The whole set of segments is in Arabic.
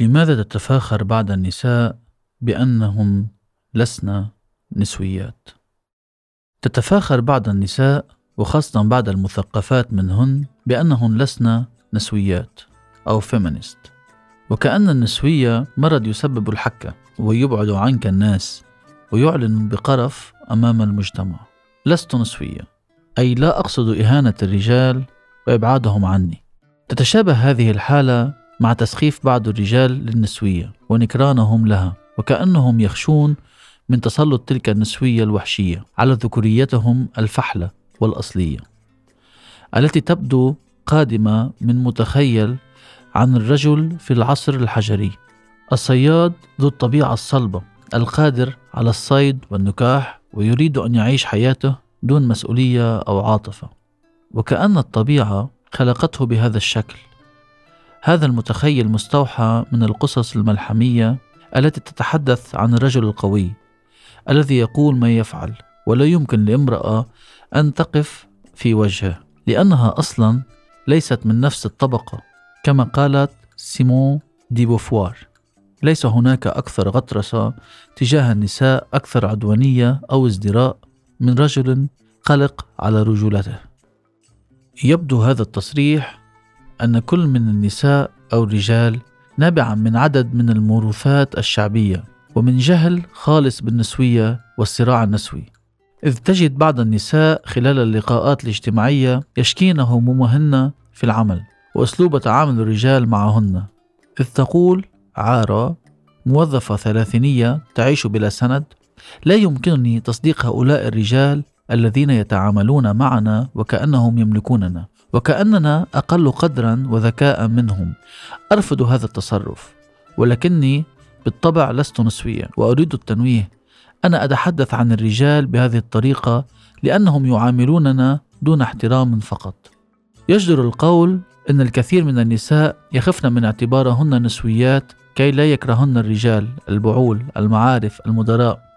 لماذا تتفاخر بعض النساء بأنهن لسن نسويات؟ تتفاخر بعض النساء وخاصة بعض المثقفات منهن بأنهن لسن نسويات أو فيمينيست وكأن النسوية مرض يسبب الحكة ويبعد عنك الناس ويعلن بقرف أمام المجتمع. لست نسوية. أي لا أقصد إهانة الرجال وإبعادهم عني. تتشابه هذه الحالة مع تسخيف بعض الرجال للنسوية ونكرانهم لها وكأنهم يخشون من تسلط تلك النسوية الوحشية على ذكوريتهم الفحلة والأصلية التي تبدو قادمة من متخيل عن الرجل في العصر الحجري. الصياد ذو الطبيعة الصلبة القادر على الصيد والنكاح ويريد أن يعيش حياته دون مسؤولية أو عاطفة. وكأن الطبيعة خلقته بهذا الشكل. هذا المتخيل مستوحى من القصص الملحمية التي تتحدث عن الرجل القوي الذي يقول ما يفعل ولا يمكن لامرأة أن تقف في وجهه لأنها أصلا ليست من نفس الطبقة كما قالت سيمون دي بوفوار. ليس هناك أكثر غطرسة تجاه النساء أكثر عدوانية أو ازدراء من رجل قلق على رجولته. يبدو هذا التصريح أن كل من النساء أو الرجال نابعا من عدد من الموروثات الشعبية ومن جهل خالص بالنسوية والصراع النسوي. إذ تجد بعض النساء خلال اللقاءات الاجتماعية يشكين همومهن في العمل وأسلوب تعامل الرجال معهن. إذ تقول عارة موظفة ثلاثينية تعيش بلا سند لا يمكنني تصديق هؤلاء الرجال الذين يتعاملون معنا وكأنهم يملكوننا وكأننا أقل قدرا وذكاء منهم. أرفض هذا التصرف ولكني بالطبع لست نسويا وأريد التنويه. أنا أتحدث عن الرجال بهذه الطريقة لأنهم يعاملوننا دون احترام فقط. يجدر القول أن الكثير من النساء يخفن من اعتبارهن نسويات كي لا يكرهن الرجال البعول المعارف المدراء.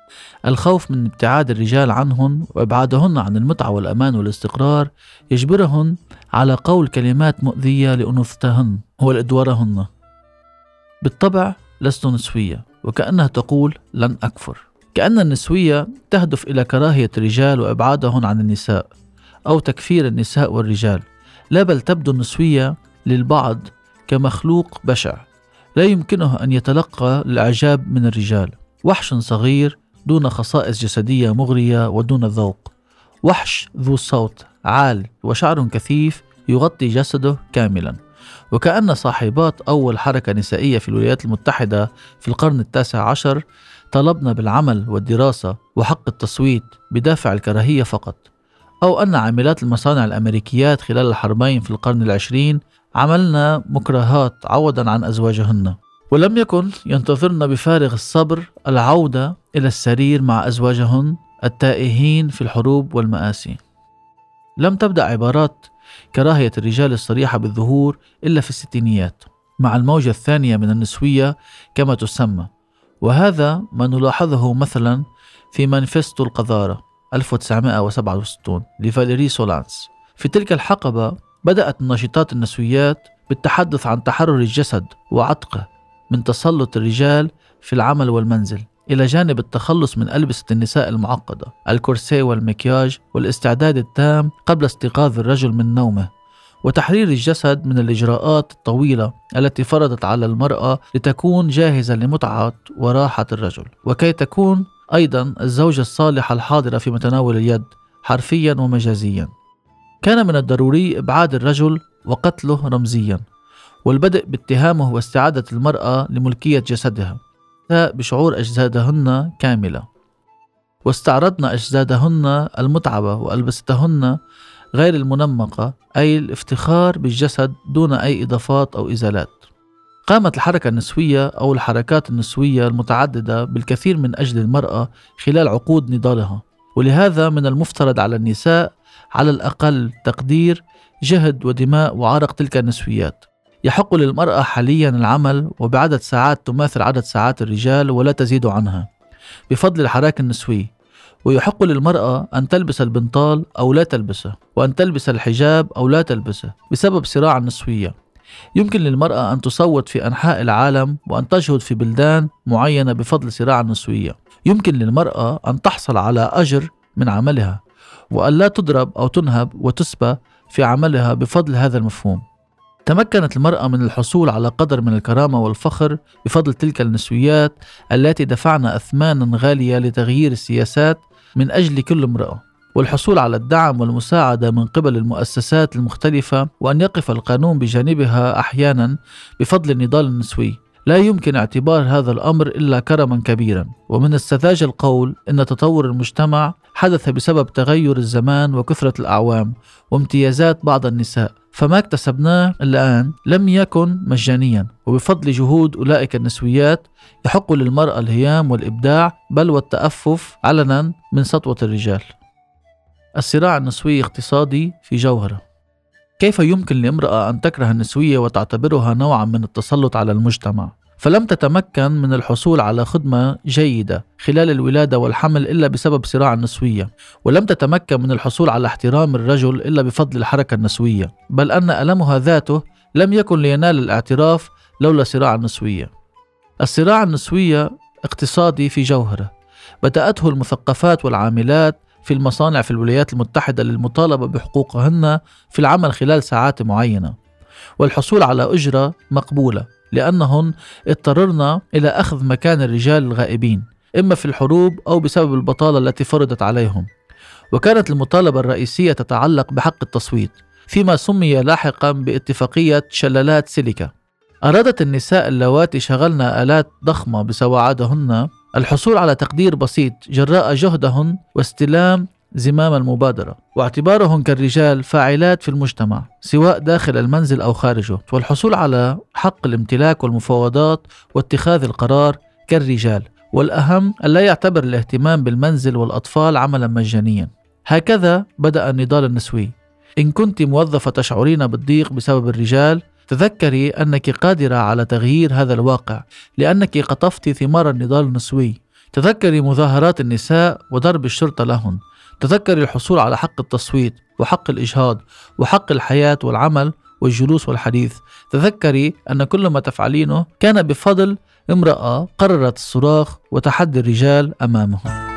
الخوف من ابتعاد الرجال عنهن وابعادهن عن المتعة والأمان والاستقرار يجبرهن على قول كلمات مؤذية لأنوثتهن ولأدوارهن. بالطبع لست نسوية وكأنها تقول لن أكفر. كأن النسوية تهدف إلى كراهية الرجال وأبعادهن عن النساء أو تكفير النساء والرجال. لا بل تبدو النسوية للبعض كمخلوق بشع. لا يمكنه أن يتلقى الإعجاب من الرجال. وحش صغير دون خصائص جسدية مغرية ودون ذوق. وحش ذو صوت عال وشعر كثيف يغطي جسده كاملا. وكأن صاحبات أول حركة نسائية في الولايات المتحدة في القرن التاسع عشر طلبنا بالعمل والدراسة وحق التصويت بدافع الكراهية فقط. أو أن عاملات المصانع الأمريكيات خلال الحربين في القرن العشرين عملنا مكرهات عوضا عن أزواجهن. ولم يكن ينتظرن بفارغ الصبر العودة إلى السرير مع أزواجهن التائهين في الحروب والمآسي. لم تبدأ عبارات كراهية الرجال الصريحة بالظهور إلا في الستينيات مع الموجة الثانية من النسوية كما تسمى. وهذا ما نلاحظه مثلا في مانيفستو القذارة 1967 لفاليري سولانس. في تلك الحقبة بدأت الناشطات النسويات بالتحدث عن تحرر الجسد وعتقه من تسلط الرجال في العمل والمنزل. إلى جانب التخلص من ألبسة النساء المعقدة الكورسيه والمكياج والاستعداد التام قبل استيقاظ الرجل من نومه وتحرير الجسد من الإجراءات الطويلة التي فرضت على المرأة لتكون جاهزة لمتعة وراحة الرجل. وكي تكون أيضا الزوجة الصالحة الحاضرة في متناول اليد حرفيا ومجازيا. كان من الضروري إبعاد الرجل وقتله رمزيا والبدء باتهامه واستعادة المرأة لملكية جسدها. بشعور أجسادهن كاملة. واستعرضن أجسادهن المتعبة وألبستهن غير المنمقة أي الافتخار بالجسد دون أي إضافات أو إزالات. قامت الحركة النسوية أو الحركات النسوية المتعددة بالكثير من أجل المرأة خلال عقود نضالها. ولهذا من المفترض على النساء على الأقل تقدير جهد ودماء وعرق تلك النسويات. يحق للمرأة حاليا العمل وبعدد ساعات تماثل عدد ساعات الرجال ولا تزيد عنها بفضل الحراك النسوي ويحق للمرأة أن تلبس البنطال أو لا تلبسه وأن تلبس الحجاب أو لا تلبسه بسبب صراع النسوية. يمكن للمرأة أن تصوت في أنحاء العالم وأن تشهد في بلدان معينة بفضل صراع النسوية. يمكن للمرأة أن تحصل على أجر من عملها وأن لا تضرب أو تنهب وتسبى في عملها بفضل هذا المفهوم. تمكنت المرأة من الحصول على قدر من الكرامة والفخر بفضل تلك النسويات التي دفعن أثمانا غالية لتغيير السياسات من أجل كل امرأة. والحصول على الدعم والمساعدة من قبل المؤسسات المختلفة وأن يقف القانون بجانبها أحيانا بفضل النضال النسوي. لا يمكن اعتبار هذا الأمر إلا كرما كبيرا. ومن السذاجه القول إن تطور المجتمع حدث بسبب تغير الزمان وكثرة الأعوام وامتيازات بعض النساء فما اكتسبناه الآن لم يكن مجانيا. وبفضل جهود أولئك النسويات يحق للمرأة الهيام والإبداع بل والتأفف علنا من سطوة الرجال. الصراع النسوي اقتصادي في جوهرة. كيف يمكن لامرأة أن تكره النسوية وتعتبرها نوعا من التسلط على المجتمع؟ فلم تتمكن من الحصول على خدمة جيدة خلال الولادة والحمل إلا بسبب صراع النسوية ولم تتمكن من الحصول على احترام الرجل إلا بفضل الحركة النسوية بل أن ألمها ذاته لم يكن لينال الاعتراف لولا صراع النسوية. الصراع النسوية اقتصادي في جوهرة بدأته المثقفات والعاملات في المصانع في الولايات المتحدة للمطالبة بحقوقهن في العمل خلال ساعات معينة والحصول على أجرة مقبولة. لأنهن اضطررن إلى أخذ مكان الرجال الغائبين إما في الحروب أو بسبب البطالة التي فرضت عليهم. وكانت المطالبة الرئيسية تتعلق بحق التصويت فيما سمي لاحقا باتفاقية شلالات سيليكا. أرادت النساء اللواتي شغلن آلات ضخمة بسواعدهن الحصول على تقدير بسيط جراء جهدهن واستلام زمام المبادرة واعتبارهن كالرجال فاعلات في المجتمع سواء داخل المنزل أو خارجه والحصول على حق الامتلاك والمفاوضات واتخاذ القرار كالرجال والأهم ألا يعتبر الاهتمام بالمنزل والأطفال عملا مجانيا. هكذا بدأ النضال النسوي. إن كنت موظفة تشعرين بالضيق بسبب الرجال تذكري أنك قادرة على تغيير هذا الواقع لأنك قطفت ثمار النضال النسوي. تذكري مظاهرات النساء وضرب الشرطة لهن. تذكري الحصول على حق التصويت وحق الإجهاض وحق الحياة والعمل والجلوس والحديث. تذكري أن كل ما تفعلينه كان بفضل امرأة قررت الصراخ وتحدي الرجال أمامهم.